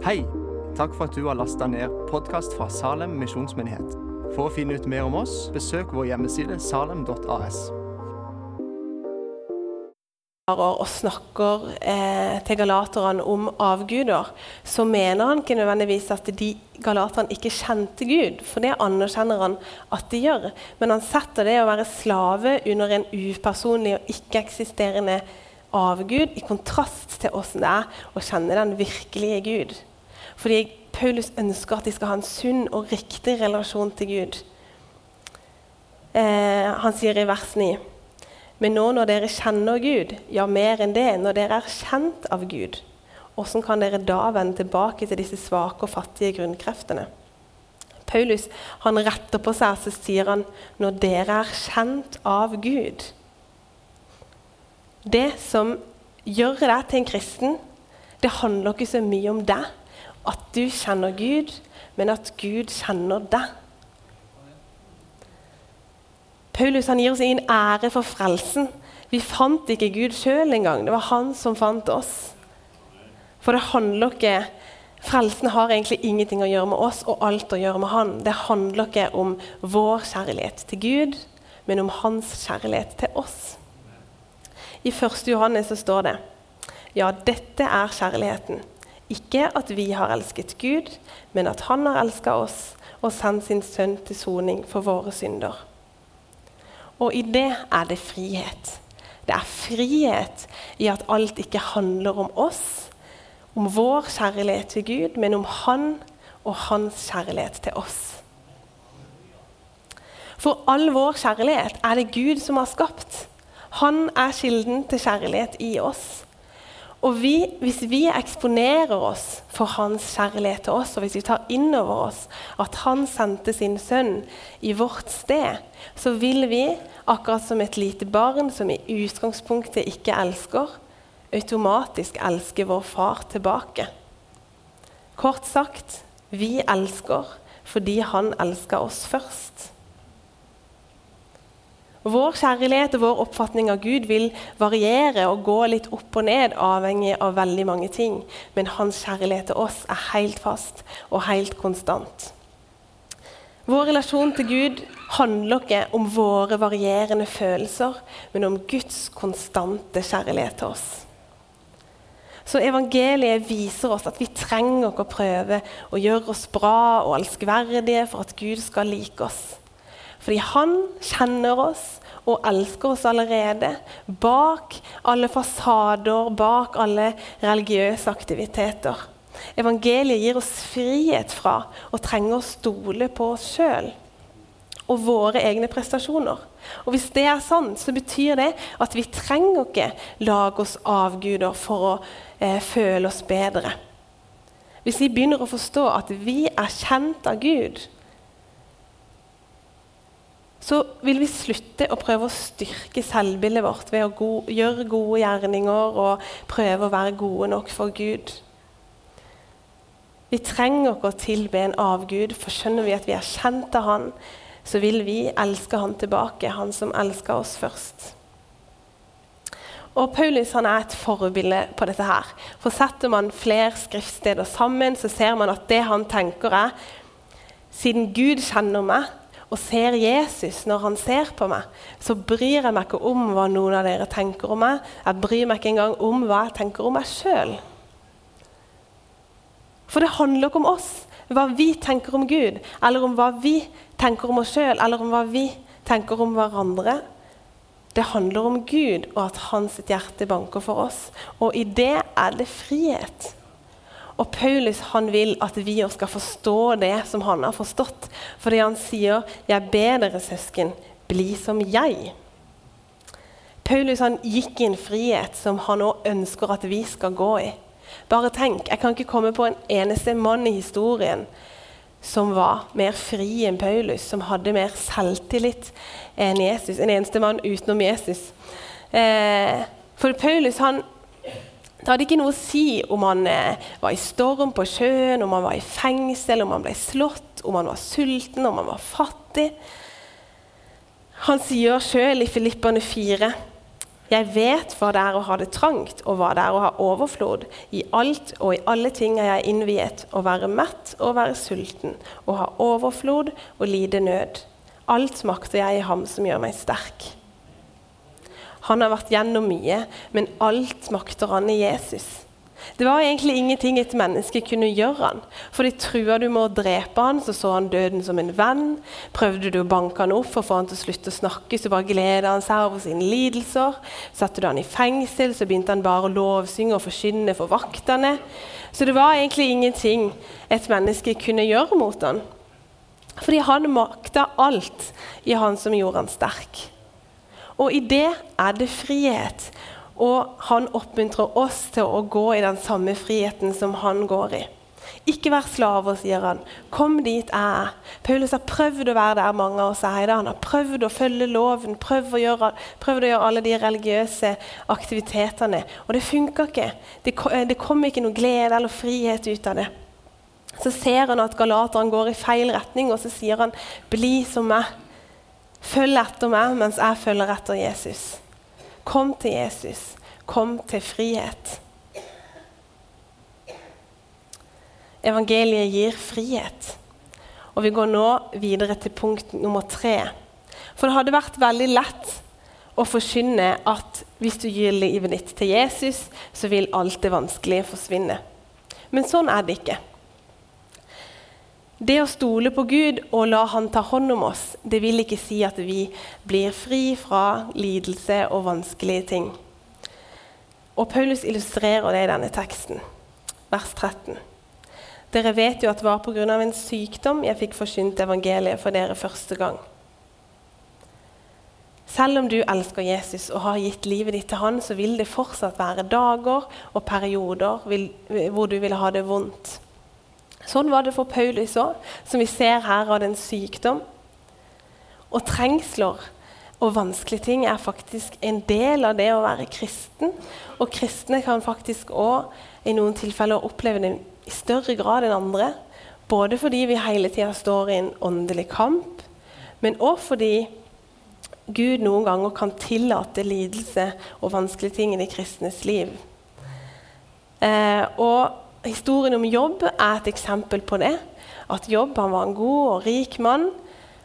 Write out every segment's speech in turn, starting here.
Hei! Takk for at du har lasta ned podkast fra Salem misjonsmyndighet. For å finne ut mer om oss, besøk vår hjemmeside salem.as. og snakker eh, til galaterne om avguder, så mener han ikke nødvendigvis at de galaterne ikke kjente Gud, for det anerkjenner han at de gjør. Men han setter det å være slave under en upersonlig og ikke-eksisterende avgud i kontrast til åssen det er å kjenne den virkelige Gud. Fordi Paulus ønsker at de skal ha en sunn og riktig relasjon til Gud. Eh, han sier i vers 9 men nå når dere kjenner Gud, ja, mer enn det, når dere er kjent av Gud, hvordan kan dere da vende tilbake til disse svake og fattige grunnkreftene? Paulus han retter på seg så sier han når dere er kjent av Gud. Det som gjør deg til en kristen, det handler ikke så mye om deg, at du kjenner Gud, men at Gud kjenner deg. Paulus gir oss ingen ære for frelsen. Vi fant ikke Gud sjøl engang. Det var han som fant oss. For det handler ikke Frelsen har egentlig ingenting å gjøre med oss og alt å gjøre med Han. Det handler ikke om vår kjærlighet til Gud, men om Hans kjærlighet til oss. I 1. Johannes så står det Ja, dette er kjærligheten. Ikke at vi har elsket Gud, men at Han har elska oss og sendt sin sønn til soning for våre synder. Og i det er det frihet. Det er frihet i at alt ikke handler om oss, om vår kjærlighet til Gud, men om Han og Hans kjærlighet til oss. For all vår kjærlighet er det Gud som har skapt. Han er kilden til kjærlighet i oss. Og vi, hvis vi eksponerer oss for hans kjærlighet til oss, og hvis vi tar inn over oss at han sendte sin sønn i vårt sted, så vil vi, akkurat som et lite barn som i utgangspunktet ikke elsker, automatisk elske vår far tilbake. Kort sagt vi elsker fordi han elska oss først. Vår kjærlighet og vår oppfatning av Gud vil variere og gå litt opp og ned, avhengig av veldig mange ting. Men hans kjærlighet til oss er helt fast og helt konstant. Vår relasjon til Gud handler ikke om våre varierende følelser, men om Guds konstante kjærlighet til oss. Så evangeliet viser oss at vi trenger ikke å prøve å gjøre oss bra og elskverdige for at Gud skal like oss. Fordi han kjenner oss og elsker oss allerede. Bak alle fasader, bak alle religiøse aktiviteter. Evangeliet gir oss frihet fra å trenge å stole på oss sjøl og våre egne prestasjoner. Og Hvis det er sant, så betyr det at vi trenger ikke lage oss avguder for å eh, føle oss bedre. Hvis vi begynner å forstå at vi er kjent av Gud, så vil vi slutte å prøve å styrke selvbildet vårt ved å go gjøre gode gjerninger og prøve å være gode nok for Gud. Vi trenger ikke å tilbe en avgud, for skjønner vi at vi er kjent av Han, så vil vi elske Han tilbake, Han som elsker oss først. Og Paulus han er et forbilde på dette. her. For Setter man flere skriftsteder sammen, så ser man at det han tenker er Siden Gud kjenner meg, og ser Jesus når han ser på meg, så bryr jeg meg ikke om hva noen av dere tenker om meg. Jeg bryr meg ikke engang om hva jeg tenker om meg sjøl. For det handler ikke om oss, hva vi tenker om Gud, eller om hva vi tenker om oss sjøl, eller om hva vi tenker om hverandre. Det handler om Gud og at hans hjerte banker for oss. Og i det er det frihet. Og Paulus han vil at vi også skal forstå det som han har forstått. Fordi han sier 'Jeg ber dere, søsken, bli som jeg'. Paulus han gikk i en frihet som han òg ønsker at vi skal gå i. Bare tenk, Jeg kan ikke komme på en eneste mann i historien som var mer fri enn Paulus, som hadde mer selvtillit enn Jesus. En eneste mann utenom Jesus. Eh, for Paulus han det hadde ikke noe å si om han eh, var i storm på sjøen, om han var i fengsel, om han ble slått, om han var sulten, om han var fattig. Han sier sjøl i Filippane 4.: Jeg vet hva det er å ha det trangt, og hva det er å ha overflod. I alt og i alle ting er jeg innviet, å være mett og være sulten, å ha overflod og lide nød. Alt makter jeg i ham som gjør meg sterk. Han har vært gjennom mye, men alt makter han i Jesus. Det var egentlig ingenting et menneske kunne gjøre han. For de trua du med å drepe han, så så han døden som en venn. Prøvde du å banke han opp for å få han til å slutte å snakke, så bare gleda han seg over sine lidelser. Satte du han i fengsel, så begynte han bare å lovsynge og forkynne for vaktene. Så det var egentlig ingenting et menneske kunne gjøre mot han. Fordi han makta alt i han som gjorde han sterk. Og i det er det frihet. Og han oppmuntrer oss til å gå i den samme friheten som han går i. Ikke vær slaver, sier han. Kom dit jeg er. Paulus har prøvd å være der mange av oss er i dag. Han har prøvd å følge loven, prøvd å gjøre, prøvd å gjøre alle de religiøse aktivitetene. Og det funka ikke. Det, det kom ikke noe glede eller frihet ut av det. Så ser han at galateren går i feil retning, og så sier han, 'Bli som meg'. Følg etter meg mens jeg følger etter Jesus. Kom til Jesus. Kom til frihet. Evangeliet gir frihet. Og Vi går nå videre til punkt nummer tre. For det hadde vært veldig lett å forkynne at hvis du gir livet ditt til Jesus, så vil alt det vanskelige forsvinne. Men sånn er det ikke. Det å stole på Gud og la Han ta hånd om oss, det vil ikke si at vi blir fri fra lidelse og vanskelige ting. Og Paulus illustrerer det i denne teksten, vers 13. Dere vet jo at det var pga. en sykdom jeg fikk forsynt evangeliet for dere første gang. Selv om du elsker Jesus og har gitt livet ditt til han, så vil det fortsatt være dager og perioder hvor du vil ha det vondt. Sånn var det for Paulus òg, som vi ser her av den sykdom. Og trengsler og vanskelige ting er faktisk en del av det å være kristen. Og kristne kan faktisk òg i noen tilfeller oppleve det i større grad enn andre. Både fordi vi hele tida står i en åndelig kamp, men òg fordi Gud noen ganger kan tillate lidelse og vanskelige ting i de kristnes liv. Eh, og Historien om Jobb er et eksempel på det. At Jobb var en god og rik mann,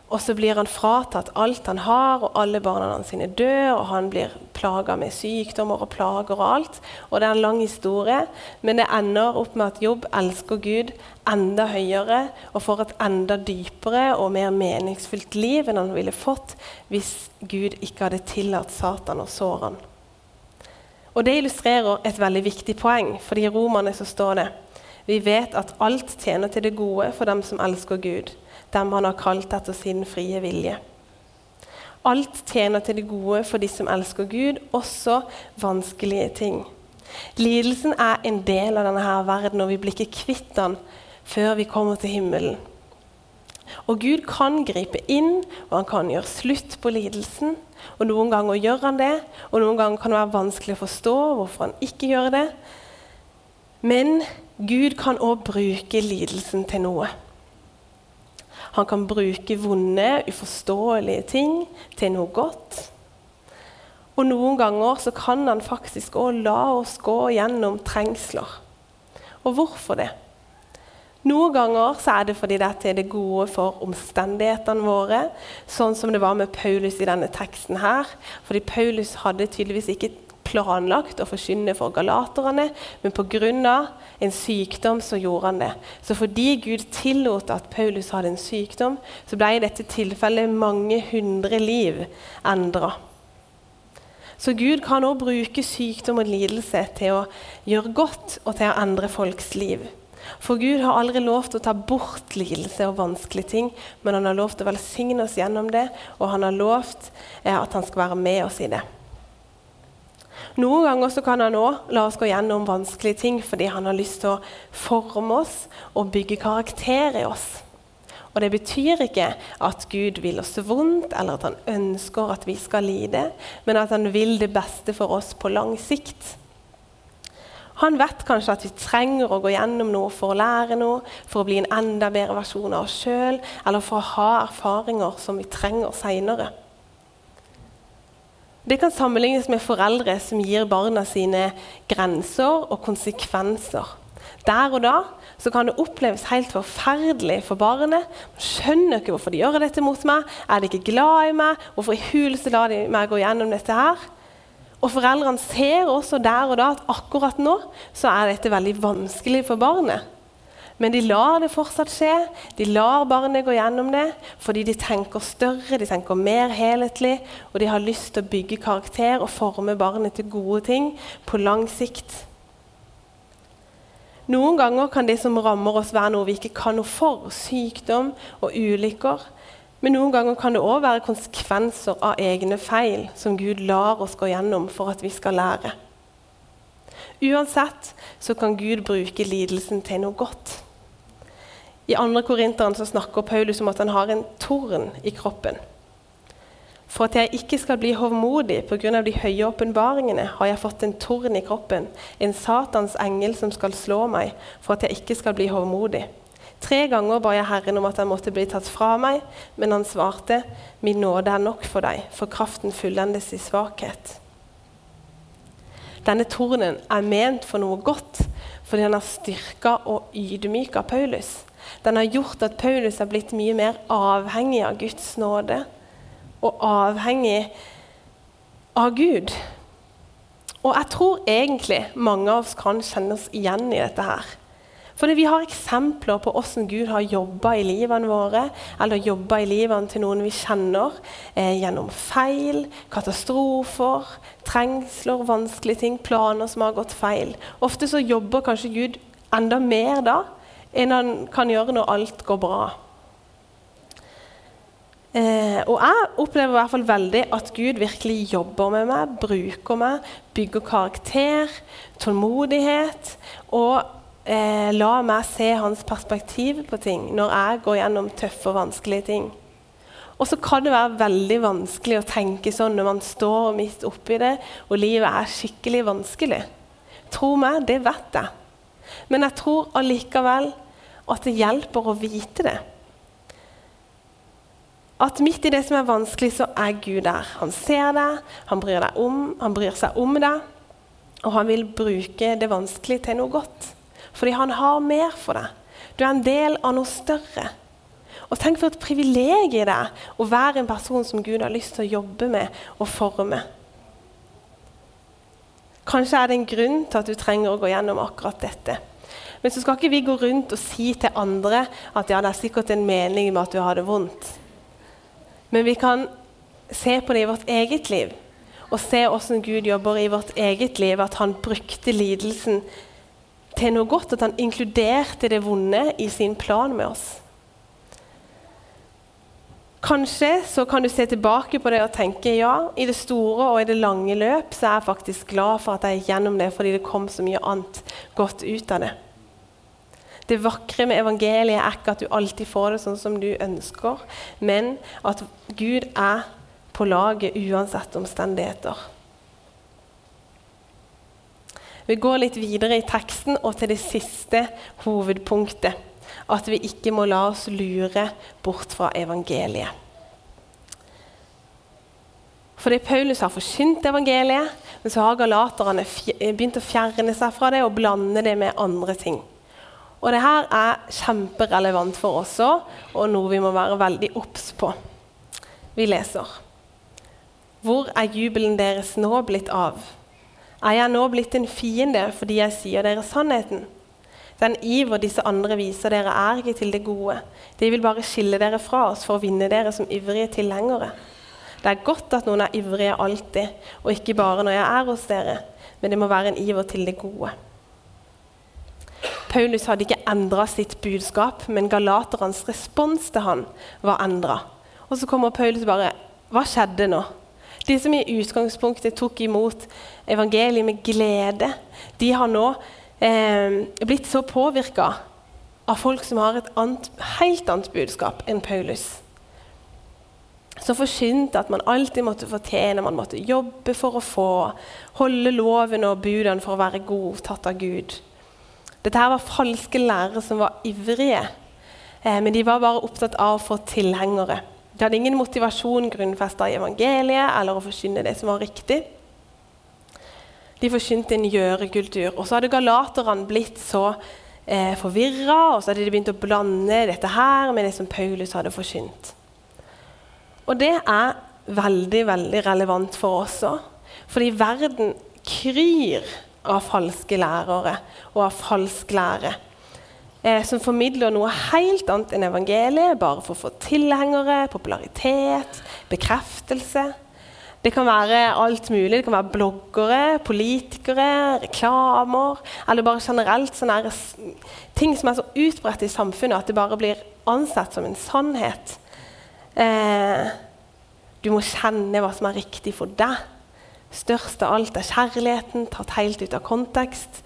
og så blir han fratatt alt han har, og alle barna hans sine dør, og han blir plaga med sykdommer og plager og alt. Og Det er en lang historie, men det ender opp med at Jobb elsker Gud enda høyere og får et enda dypere og mer meningsfylt liv enn han ville fått hvis Gud ikke hadde tillatt Satan å såre ham. Og Det illustrerer et veldig viktig poeng, for i Romerne så står det vi vet at alt tjener til det gode for dem som elsker Gud, dem han har kalt etter sin frie vilje. Alt tjener til det gode for de som elsker Gud, også vanskelige ting. Lidelsen er en del av denne her verden, og vi blir ikke kvitt den før vi kommer til himmelen. Og Gud kan gripe inn, og han kan gjøre slutt på lidelsen. Og Noen ganger gjør han det, og noen ganger kan det være vanskelig å forstå hvorfor han ikke gjør det. Men Gud kan òg bruke lidelsen til noe. Han kan bruke vonde, uforståelige ting til noe godt. Og noen ganger så kan han faktisk òg la oss gå gjennom trengsler. Og hvorfor det? Noen ganger er det fordi dette er det gode for omstendighetene våre, sånn som det var med Paulus i denne teksten her. Fordi Paulus hadde tydeligvis ikke planlagt å forkynne for galaterne, men pga. en sykdom så gjorde han det. Så fordi Gud tillot at Paulus hadde en sykdom, så ble i dette tilfellet mange hundre liv endra. Så Gud kan også bruke sykdom og lidelse til å gjøre godt og til å endre folks liv. For Gud har aldri lov til å ta bort lidelse og vanskelige ting, men han har lov til å velsigne oss gjennom det, og han har lovt eh, at han skal være med oss i det. Noen ganger kan han òg la oss gå gjennom vanskelige ting fordi han har lyst til å forme oss og bygge karakter i oss. Og Det betyr ikke at Gud vil oss vondt, eller at han ønsker at vi skal lide, men at han vil det beste for oss på lang sikt. Han vet kanskje at vi trenger å gå gjennom noe for å lære noe, for å bli en enda bedre versjon av oss sjøl, eller for å ha erfaringer som vi trenger seinere. Det kan sammenlignes med foreldre som gir barna sine grenser og konsekvenser. Der og da så kan det oppleves helt forferdelig for barnet. Man skjønner ikke hvorfor de gjør dette mot meg. Er de ikke glad i meg? Hvorfor i huleste lar de meg gå gjennom dette her? Og Foreldrene ser også der og da at akkurat nå så er dette veldig vanskelig for barnet. Men de lar det fortsatt skje. De lar barnet gå gjennom det fordi de tenker større, de tenker mer helhetlig, og de har lyst til å bygge karakter og forme barnet til gode ting på lang sikt. Noen ganger kan det som rammer oss, være noe vi ikke kan noe for, sykdom og ulykker. Men noen ganger kan det òg være konsekvenser av egne feil som Gud lar oss gå gjennom for at vi skal lære. Uansett så kan Gud bruke lidelsen til noe godt. I 2. Korinteren snakker Paulus om at han har en torn i kroppen. For at jeg ikke skal bli hovmodig pga. de høye åpenbaringene, har jeg fått en torn i kroppen, en Satans engel som skal slå meg, for at jeg ikke skal bli hovmodig. Tre ganger ba jeg Herren om at han måtte bli tatt fra meg, men han svarte, min nåde er nok for deg, for kraften fullendes i svakhet. Denne tornen er ment for noe godt, fordi han har styrka og ydmyka Paulus. Den har gjort at Paulus har blitt mye mer avhengig av Guds nåde og avhengig av Gud. Og jeg tror egentlig mange av oss kan kjenne oss igjen i dette her. Fordi vi har eksempler på hvordan Gud har jobba i livene våre, eller jobba i livene til noen vi kjenner, eh, gjennom feil, katastrofer, trengsler, vanskelige ting, planer som har gått feil. Ofte så jobber kanskje Gud enda mer da enn han kan gjøre når alt går bra. Eh, og jeg opplever i hvert fall veldig at Gud virkelig jobber med meg, bruker meg, bygger karakter, tålmodighet og eh, la meg se hans perspektiv på ting når jeg går gjennom tøffe og vanskelige ting. Og så kan det være veldig vanskelig å tenke sånn når man står midt oppi det og livet er skikkelig vanskelig. Tro meg, det vet jeg. Men jeg tror allikevel at det hjelper å vite det. At midt i det som er vanskelig, så er Gud der. Han ser deg, han bryr, deg om, han bryr seg om deg. Og han vil bruke det vanskelige til noe godt. Fordi han har mer for deg. Du er en del av noe større. Og tenk for et privilegium det er å være en person som Gud har lyst til å jobbe med og forme. Kanskje er det en grunn til at du trenger å gå gjennom akkurat dette. Men så skal ikke vi gå rundt og si til andre at ja, det er sikkert en mening med at du har det vondt. Men vi kan se på det i vårt eget liv og se hvordan Gud jobber i vårt eget liv. At han brukte lidelsen til noe godt, at han inkluderte det vonde i sin plan med oss. Kanskje så kan du se tilbake på det og tenke ja, i det store og i det lange løp så er jeg faktisk glad for at jeg gikk gjennom det, fordi det kom så mye annet godt ut av det. Det vakre med evangeliet er ikke at du alltid får det sånn som du ønsker, men at Gud er på laget uansett omstendigheter. Vi går litt videre i teksten og til det siste hovedpunktet. At vi ikke må la oss lure bort fra evangeliet. Fordi Paulus har forkynt evangeliet, men så har galaterne begynt å fjerne seg fra det og blande det med andre ting. Og det her er kjemperelevant for oss òg, og noe vi må være veldig obs på. Vi leser. Hvor er jubelen deres nå blitt av? Er jeg nå blitt en fiende fordi jeg sier dere sannheten? Den iver disse andre viser dere, er ikke til det gode. De vil bare skille dere fra oss for å vinne dere som ivrige tilhengere. Det er godt at noen er ivrige alltid, og ikke bare når jeg er hos dere, men det må være en iver til det gode. Paulus hadde ikke endra sitt budskap, men galaterens respons til han var endra. Og så kommer Paulus bare Hva skjedde nå? De som i utgangspunktet tok imot evangeliet med glede, de har nå eh, blitt så påvirka av folk som har et annet, helt annet budskap enn Paulus. Som forkynte at man alltid måtte fortjene, man måtte jobbe for å få, holde loven og budene for å være godtatt av Gud. Dette her var falske lærere som var ivrige, eh, men de var bare opptatt av å få tilhengere. De hadde ingen motivasjon grunnfesta i evangeliet eller å forkynne det som var riktig. De forkynte en gjørekultur. Og så hadde galaterne blitt så eh, forvirra, og så hadde de begynt å blande dette her med det som Paulus hadde forkynt. Og det er veldig, veldig relevant for oss òg. Fordi verden kryr av falske lærere og av falsk lære. Eh, som formidler noe helt annet enn evangeliet, bare for å få tilhengere, popularitet, bekreftelse. Det kan være alt mulig. Det kan være bloggere, politikere, reklamer. Eller bare generelt sånne ting som er så utbredt i samfunnet at det bare blir ansett som en sannhet. Eh, du må kjenne hva som er riktig for deg. Størst av alt er kjærligheten, tatt helt ut av kontekst.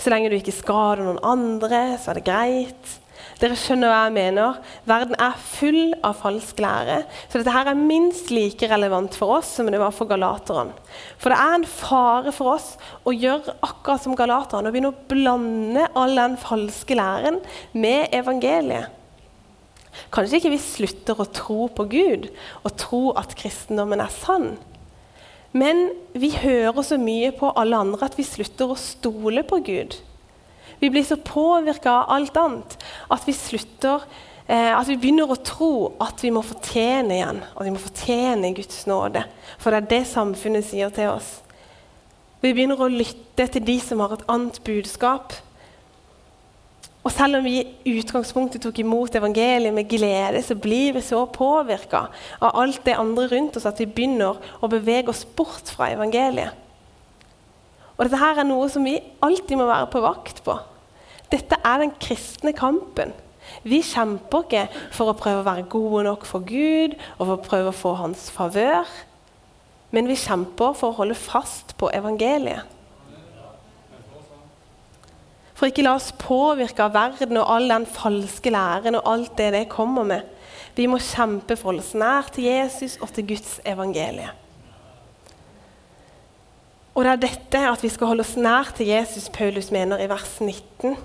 Så lenge du ikke skader noen andre, så er det greit. Dere skjønner hva jeg mener. Verden er full av falsk lære. Så dette her er minst like relevant for oss som det var for galaterne. For det er en fare for oss å gjøre akkurat som galaterne og begynne å blande all den falske læren med evangeliet. Kanskje ikke vi slutter å tro på Gud og tro at kristendommen er sann. Men vi hører så mye på alle andre at vi slutter å stole på Gud. Vi blir så påvirka av alt annet at vi slutter eh, at vi begynner å tro at vi må fortjene igjen. At vi må fortjene Guds nåde. For det er det samfunnet sier til oss. Vi begynner å lytte til de som har et annet budskap. Og selv om vi i utgangspunktet tok imot evangeliet med glede, så blir vi så påvirka av alt det andre rundt oss at vi begynner å bevege oss bort fra evangeliet. Og Dette her er noe som vi alltid må være på vakt på. Dette er den kristne kampen. Vi kjemper ikke for å prøve å være gode nok for Gud og for å prøve å få hans favør, men vi kjemper for å holde fast på evangeliet. For ikke la oss påvirke av verden og all den falske læren og alt det det kommer med. Vi må kjempe for å holde oss nær til Jesus og til Guds evangelie. Og det er dette at vi skal holde oss nær til Jesus Paulus mener i vers 19.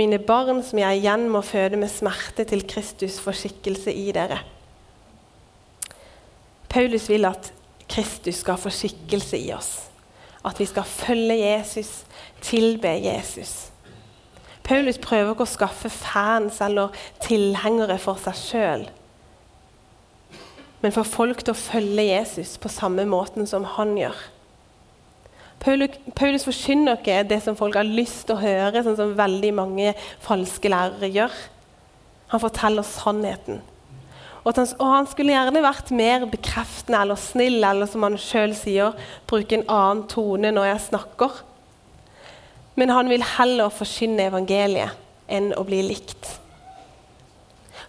Mine barn som jeg igjen må føde med smerte til Kristus for skikkelse i dere. Paulus vil at Kristus skal få skikkelse i oss. At vi skal følge Jesus, tilbe Jesus. Paulus prøver ikke å skaffe fans eller tilhengere for seg sjøl, men for folk til å følge Jesus på samme måten som han gjør. Paulus, forkynner ikke det som folk har lyst til å høre, sånn som veldig mange falske lærere gjør. Han forteller sannheten. Og han, og han, skulle gjerne vært mer bekreftende eller snill, eller som han sjøl sier, bruke en annen tone når jeg snakker. Men han vil heller forkynne evangeliet enn å bli likt.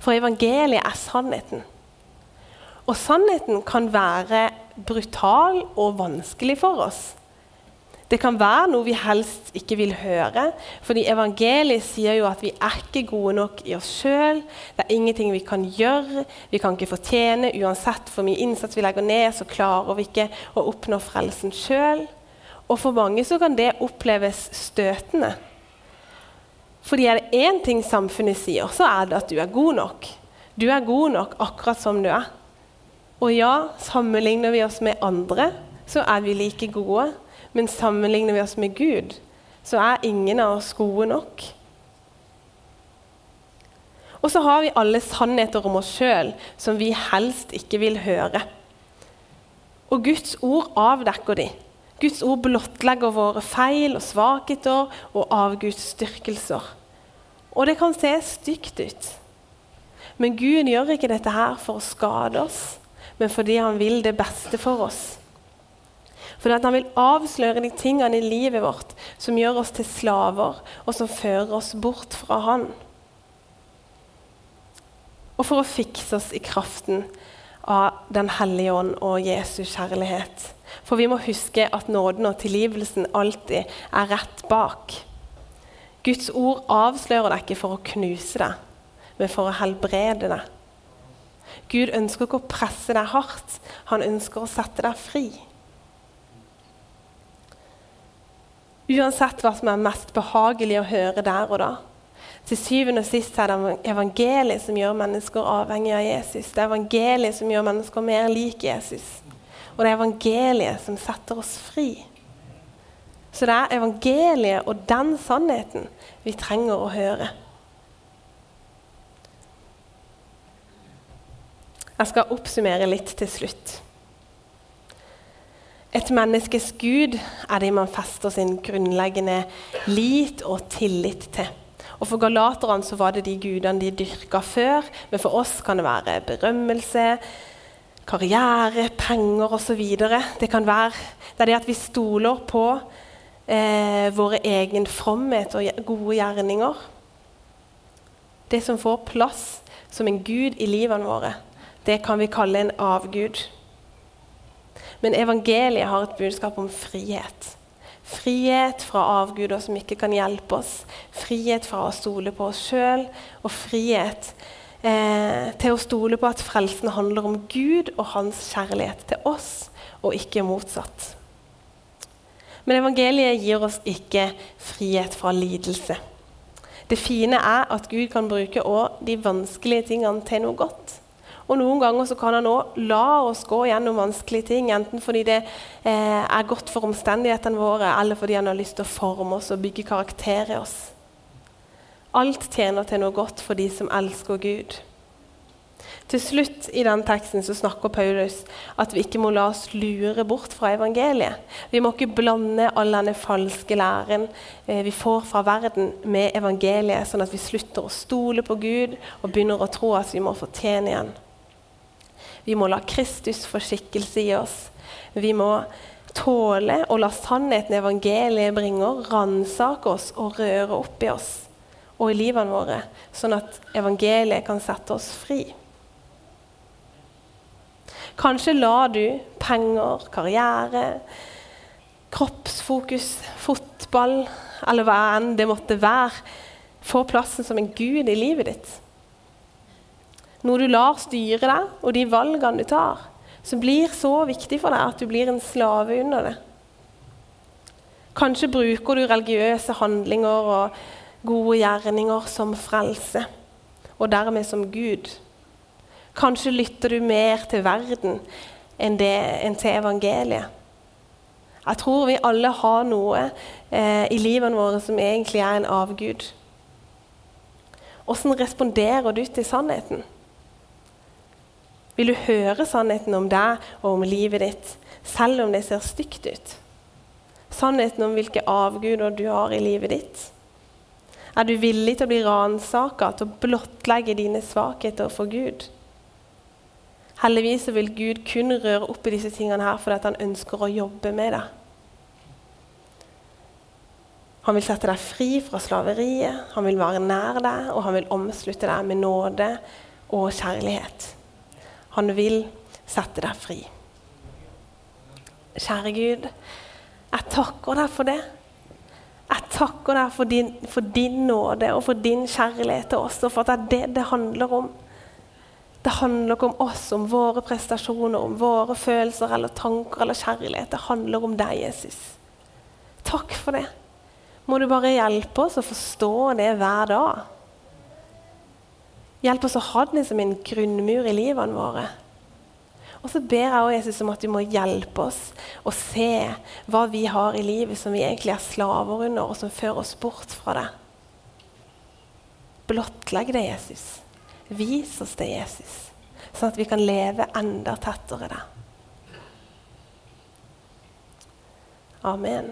For evangeliet er sannheten. Og sannheten kan være brutal og vanskelig for oss. Det kan være noe vi helst ikke vil høre, fordi evangeliet sier jo at vi er ikke gode nok i oss sjøl. Det er ingenting vi kan gjøre. Vi kan ikke fortjene. Uansett hvor mye innsats vi legger ned, så klarer vi ikke å oppnå frelsen sjøl. Og for mange så kan det oppleves støtende. Fordi er det én ting samfunnet sier, så er det at du er god nok. Du er god nok akkurat som du er. Og ja, sammenligner vi oss med andre, så er vi like gode. Men sammenligner vi oss med Gud, så er ingen av oss gode nok. Og så har vi alle sannheter om oss sjøl som vi helst ikke vil høre. Og Guds ord avdekker de. Guds ord blottlegger våre feil og svakheter og avgudsdyrkelser. Og det kan se stygt ut. Men Gud gjør ikke dette her for å skade oss, men fordi han vil det beste for oss. Fordi han vil avsløre de tingene i livet vårt som gjør oss til slaver, og som fører oss bort fra Han. Og for å fikse oss i kraften av Den hellige ånd og Jesus kjærlighet. For vi må huske at nåden og tilgivelsen alltid er rett bak. Guds ord avslører deg ikke for å knuse deg, men for å helbrede deg. Gud ønsker ikke å presse deg hardt, han ønsker å sette deg fri. Uansett hva som er mest behagelig å høre der og da, Til syvende og sist er det evangeliet som gjør mennesker avhengig av Jesus. Det er evangeliet som gjør mennesker mer lik Jesus. Og det er evangeliet som setter oss fri. Så det er evangeliet og den sannheten vi trenger å høre. Jeg skal oppsummere litt til slutt. Et menneskes gud er det man fester sin grunnleggende lit og tillit til. Og For galaterne så var det de gudene de dyrka før, men for oss kan det være berømmelse, karriere, penger osv. Det kan være det det at vi stoler på eh, våre egen fromhet og gode gjerninger. Det som får plass som en gud i livene våre, det kan vi kalle en avgud. Men evangeliet har et budskap om frihet. Frihet fra avguder som ikke kan hjelpe oss. Frihet fra å stole på oss sjøl. Og frihet eh, til å stole på at frelsen handler om Gud og hans kjærlighet til oss, og ikke motsatt. Men evangeliet gir oss ikke frihet fra lidelse. Det fine er at Gud kan bruke de vanskelige tingene til noe godt. Og Noen ganger så kan han òg la oss gå gjennom vanskelige ting, enten fordi det eh, er godt for omstendighetene våre, eller fordi han har lyst til å forme oss og bygge karakter i oss. Alt tjener til noe godt for de som elsker Gud. Til slutt i den teksten så snakker Paulus at vi ikke må la oss lure bort fra evangeliet. Vi må ikke blande all denne falske læren eh, vi får fra verden, med evangeliet, sånn at vi slutter å stole på Gud og begynner å tro at vi må fortjene igjen. Vi må la Kristus få skikkelse i oss. Vi må tåle å la sannheten evangeliet bringer, ransake oss og røre opp i oss og i livene våre, sånn at evangeliet kan sette oss fri. Kanskje lar du penger, karriere, kroppsfokus, fotball eller hva enn det måtte være, få plassen som en gud i livet ditt. Noe du lar styre deg, og de valgene du tar, som blir så viktig for deg at du blir en slave under det. Kanskje bruker du religiøse handlinger og gode gjerninger som frelse, og dermed som Gud. Kanskje lytter du mer til verden enn, det, enn til evangeliet. Jeg tror vi alle har noe eh, i livene våre som egentlig er en avgud. Hvordan responderer du til sannheten? Vil du høre sannheten om deg og om livet ditt, selv om det ser stygt ut? Sannheten om hvilke avguder du har i livet ditt? Er du villig til å bli ransaka, til å blottlegge dine svakheter for Gud? Heldigvis vil Gud kun røre opp i disse tingene her fordi han ønsker å jobbe med deg. Han vil sette deg fri fra slaveriet, han vil være nær deg, og han vil omslutte deg med nåde og kjærlighet. Han vil sette deg fri. Kjære Gud, jeg takker deg for det. Jeg takker deg for din, for din nåde og for din kjærlighet til oss, og for at det er det det handler om. Det handler ikke om oss, om våre prestasjoner, om våre følelser eller tanker eller kjærlighet. Det handler om deg, Jesus. Takk for det. Må du bare hjelpe oss å forstå det hver dag. Hjelp oss å ha den som en grunnmur i livene våre. Og så ber jeg også Jesus om at du må hjelpe oss å se hva vi har i livet som vi egentlig er slaver under, og som fører oss bort fra det. Blottlegg det, Jesus. Vis oss det, Jesus, sånn at vi kan leve enda tettere det. Amen.